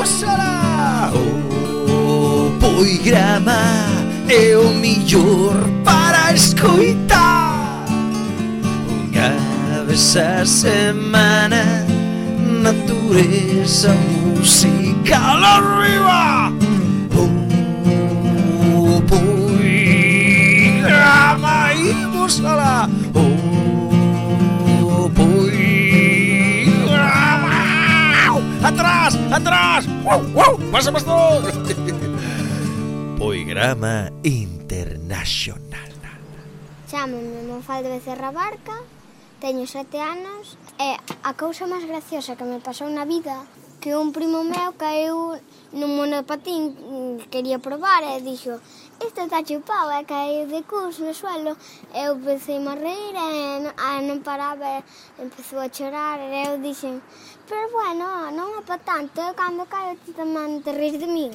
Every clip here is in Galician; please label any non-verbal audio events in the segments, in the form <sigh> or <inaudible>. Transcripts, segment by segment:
Búsala O poigrama é o millor para escoitar Unha vez semana Natureza musical arriba. O poigrama Imos alá O atrás, atrás. ¡Wow, wow! ¡Pasa, pastor! Poigrama Internacional. Chámome de Becerra Barca, teño sete anos e a cousa máis graciosa que me pasou na vida que un primo meu caeu nun monopatín mm, quería probar e dixo isto está chupado, e caí de cus no suelo, eu pensei a reír e non, e non paraba, e empezou a chorar e eu dixen, pero bueno, non é pa tanto, eu cando caio ti tamén te rir de min.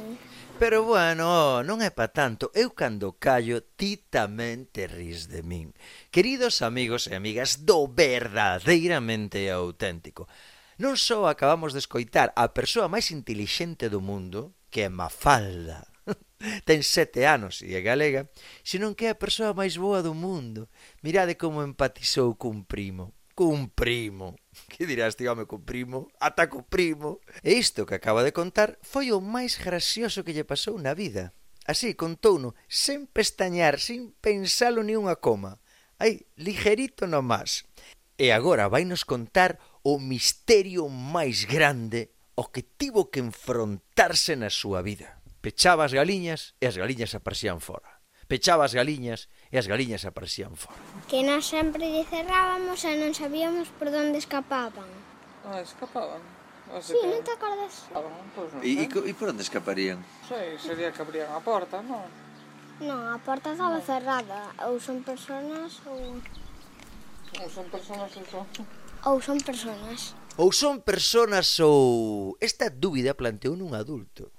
Pero bueno, non é pa tanto, eu cando callo ti tamén te ris de min. Queridos amigos e amigas do verdadeiramente auténtico, non só acabamos de escoitar a persoa máis intelixente do mundo, que é Mafalda, <laughs> ten sete anos e é galega, senón que é a persoa máis boa do mundo. Mirade como empatizou cun primo. Cun primo. <laughs> Que dirás tío, home, cun primo? Ata cun primo. E isto que acaba de contar foi o máis gracioso que lle pasou na vida. Así, contouno, sen pestañar, sin pensalo ni unha coma. Ai, ligerito nomás. E agora vai nos contar o misterio máis grande o que tivo que enfrontarse na súa vida. Pechaba as galiñas e as galiñas aparecían fora. Pechaba as galiñas e as galiñas aparecían fora. Que nós sempre lle cerrábamos e non sabíamos por onde escapaban. Ah, escapaban? Ah, si, sí, que... non te acordas? Ah, bon, pues pois non e, e por onde escaparían? Sei, sí, sería que abrían a porta, non? Non, a porta estaba no. cerrada. Ou son personas ou... Ou son personas ou son... Ou son personas. Ou son personas ou... Esta dúbida planteou nun adulto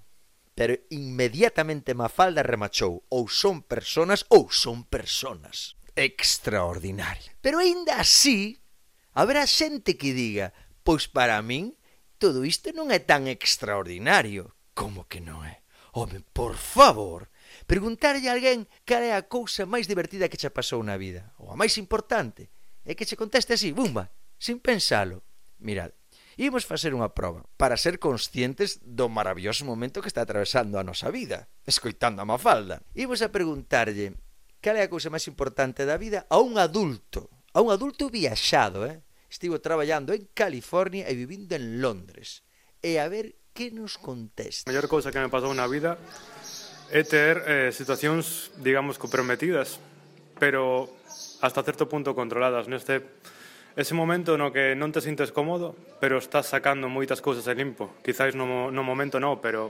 pero inmediatamente Mafalda remachou ou son personas ou son personas. Extraordinario. Pero aínda así, haberá xente que diga, pois para min todo isto non é tan extraordinario. Como que non é? Home, por favor, preguntarlle a alguén cal é a cousa máis divertida que che pasou na vida, ou a máis importante, e que che conteste así, bumba, sin pensalo. Mirad, Imos facer unha proba para ser conscientes do maravilloso momento que está atravesando a nosa vida, escoitando a Mafalda. Imos a preguntarlle cal é a cousa máis importante da vida a un adulto, a un adulto viaxado, eh? Estivo traballando en California e vivindo en Londres. E a ver que nos contesta. A mellor cousa que me pasou na vida é ter eh, situacións, digamos, comprometidas, pero hasta certo punto controladas. Neste Ese momento no que non te sintes cómodo, pero estás sacando moitas cousas en limpo. Quizáis no, no momento non, pero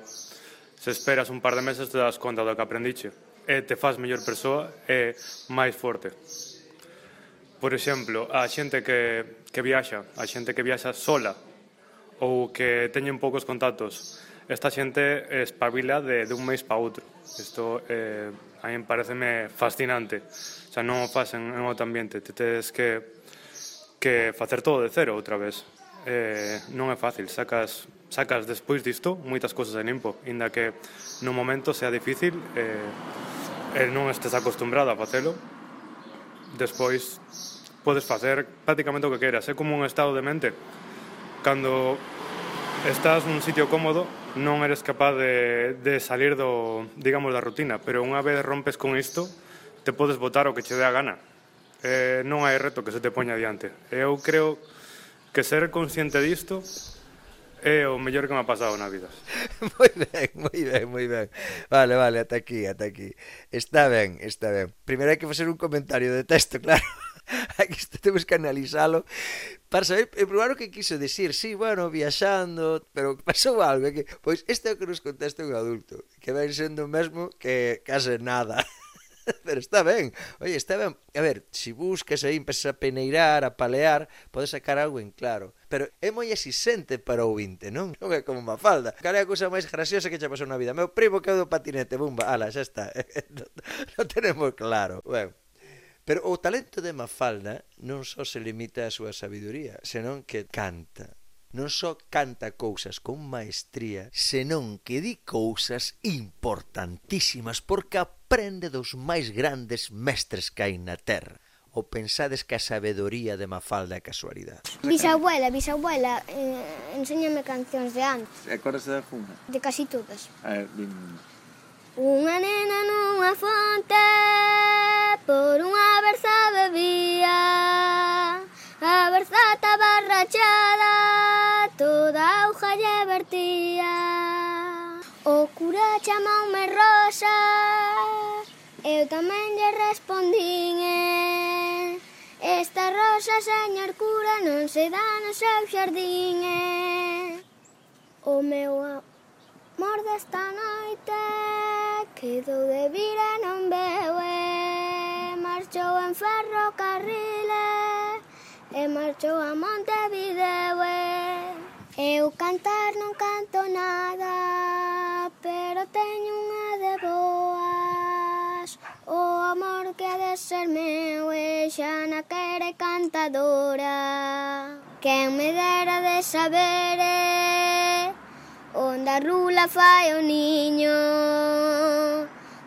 se esperas un par de meses te das conta do que aprendiche. E te faz mellor persoa e máis forte. Por exemplo, a xente que, que viaxa, a xente que viaxa sola ou que teñen poucos contactos, esta xente espabila de, de un mes para outro. Isto eh, a mí pareceme fascinante. O sea, non o facen en outro ambiente. Te tens que que facer todo de cero outra vez. Eh, non é fácil, sacas, sacas despois disto moitas cousas en limpo, inda que no momento sea difícil eh, e non estes acostumbrado a facelo, despois podes facer prácticamente o que queras, é como un estado de mente. Cando estás nun sitio cómodo, non eres capaz de, de salir do, digamos, da rutina, pero unha vez rompes con isto, te podes botar o que che dé a gana eh, non hai reto que se te poña diante. Eu creo que ser consciente disto é o mellor que me ha pasado na vida. <laughs> moi ben, moi ben, moi ben. Vale, vale, ata aquí, ata aquí. Está ben, está ben. Primeiro hai que facer un comentario de texto, <laughs> claro. Aquí isto temos que analizalo para saber e probar o que quiso decir. Sí, bueno, viaxando, pero pasou algo. Que, pois este é o que nos contesta un adulto, que ven sendo o mesmo que case nada. <laughs> <laughs> pero está ben. Oye, está ben. A ver, se si buscas aí, empezas a peneirar, a palear, podes sacar algo en claro. Pero é moi exixente para o ouvinte, non? Non é como unha falda. Cal é a cousa máis graciosa que xa pasou na vida? Meu primo que é do patinete, bumba, ala, xa está. <laughs> non, non tenemos claro. Bueno, Pero o talento de Mafalda non só se limita á súa sabiduría, senón que canta. Non só canta cousas con maestría, senón que di cousas importantísimas, porque a aprende dos máis grandes mestres que hai na Terra ou pensades que a sabedoría de Mafalda é casualidade? Bisabuela, bisabuela, eh, enséñame cancións de antes. Acordas de funda? De casi todas. A ver, dime Unha nena nunha fonte Por unha berza bebía A berza estaba rachada Toda a auja lle vertía O cura chamoume Rosa Eu tamén lle respondín eh, Esta rosa, señor cura, non se dá no seu xardín eh. O meu amor desta noite Quedou de vir e non veu eh. Marchou en ferrocarril eh. E marchou a Montevideo eh. Eu cantar non canto nada Pero teño unha de voz amor que ha de ser meu e xa naquera cantadora. Quen me dera de saber onde a rula fai o niño,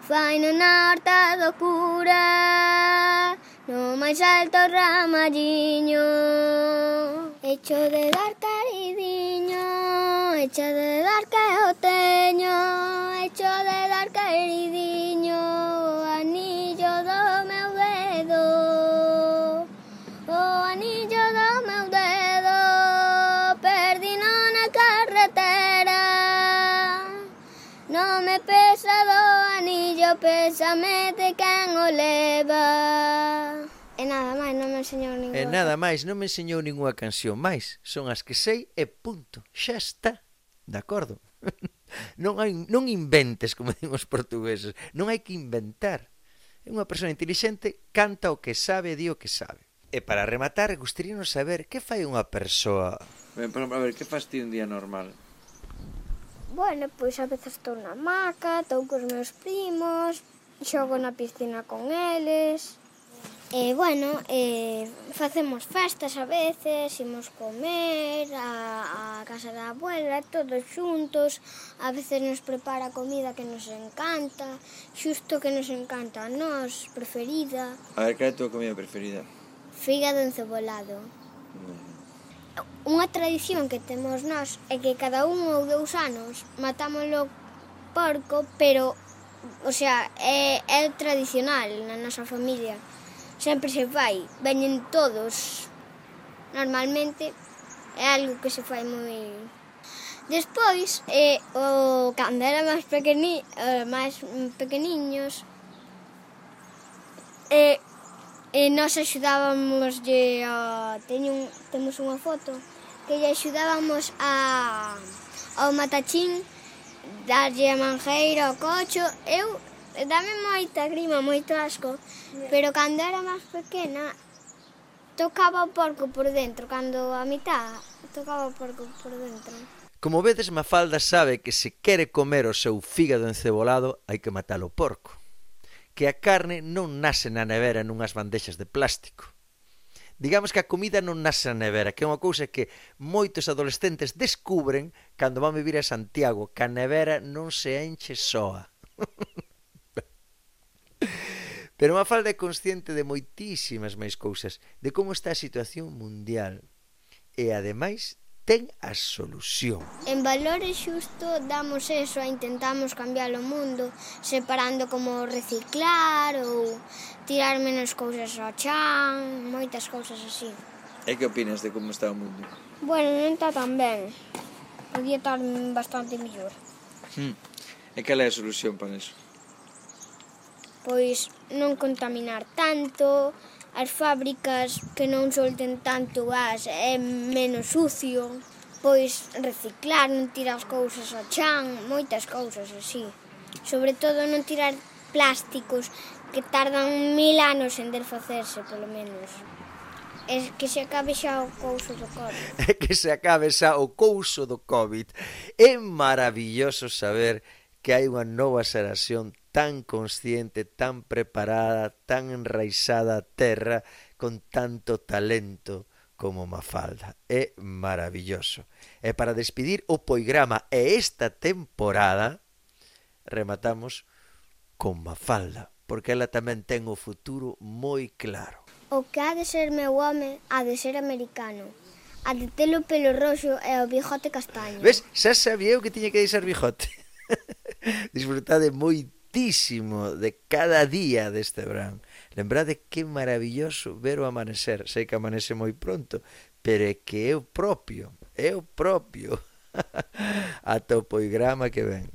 fai no horta do cura, no máis alto ramalliño. Echo de dar caridiño, echo de dar que o teño, echo de dar caridiño. pesado anillo, pésame de quen o leva. E nada máis, non me enseñou ninguna. E nada máis, non me enseñou ninguna canción máis. Son as que sei e punto. Xa está. De acordo? <laughs> non, hai, non inventes, como dicen os portugueses. Non hai que inventar. É unha persoa inteligente, canta o que sabe e di o que sabe. E para rematar, gustaríamos saber que fai unha persoa... Ben, pero, a ver, que faz ti un día normal? Bueno, pois a veces estou na maca, estou cos meus primos, xogo na piscina con eles. E, bueno, eh, facemos festas a veces, imos comer a, a casa da abuela, todos xuntos. A veces nos prepara comida que nos encanta, xusto que nos encanta a nós, preferida. A ver, que é a tua comida preferida? Fígado encebolado. Mm unha tradición que temos nós é que cada un ou dous anos matámoslo porco, pero o sea, é, é tradicional na nosa familia. Sempre se fai, veñen todos. Normalmente é algo que se fai moi Despois, eh, o cando era máis pequeni, eh, máis mm, pequeniños, eh, E nós axudábamos de, a, teño, un, temos unha foto que lle axudábamos a, ao matachín darlle a manjeira ao cocho. Eu dame moita grima, moito asco, pero cando era máis pequena tocaba o porco por dentro, cando a mitad tocaba o porco por dentro. Como vedes, Mafalda sabe que se quere comer o seu fígado encebolado hai que matar o porco que a carne non nace na nevera nunhas bandexas de plástico. Digamos que a comida non nace na nevera, que é unha cousa que moitos adolescentes descubren cando van vivir a Santiago, que a nevera non se enche soa. <laughs> Pero Mafalda é consciente de moitísimas máis cousas, de como está a situación mundial. E, ademais, ten a solución. En Valores Xusto damos eso e intentamos cambiar o mundo separando como reciclar ou tirar menos cousas ao chan, moitas cousas así. E que opinas de como está o mundo? Bueno, non está tan ben. Podía estar bastante mellor. Hmm. E cal é a solución para iso? Pois non contaminar tanto, as fábricas que non solten tanto gas é menos sucio, pois reciclar, non tirar as cousas ao chan, moitas cousas así. Sobre todo non tirar plásticos que tardan mil anos en desfacerse, polo menos. É que se acabe xa o couso do COVID. É <laughs> que se acabe xa o couso do COVID. É maravilloso saber que hai unha nova xeración tan consciente, tan preparada, tan enraizada a terra, con tanto talento como Mafalda. É maravilloso. E para despedir o poigrama e esta temporada rematamos con Mafalda, porque ela tamén ten o futuro moi claro. O que ha de ser meu home, ha de ser americano. A de ter o pelo roxo e o bigote castaño. Ves, xa sabía eu que tiña que deixar bigote. <laughs> Disfrutade moito fortísimo de cada día deste verán. Lembrade que maravilloso ver o amanecer. Sei que amanece moi pronto, pero é que é o propio, é o propio. <laughs> Ata o poigrama que ven.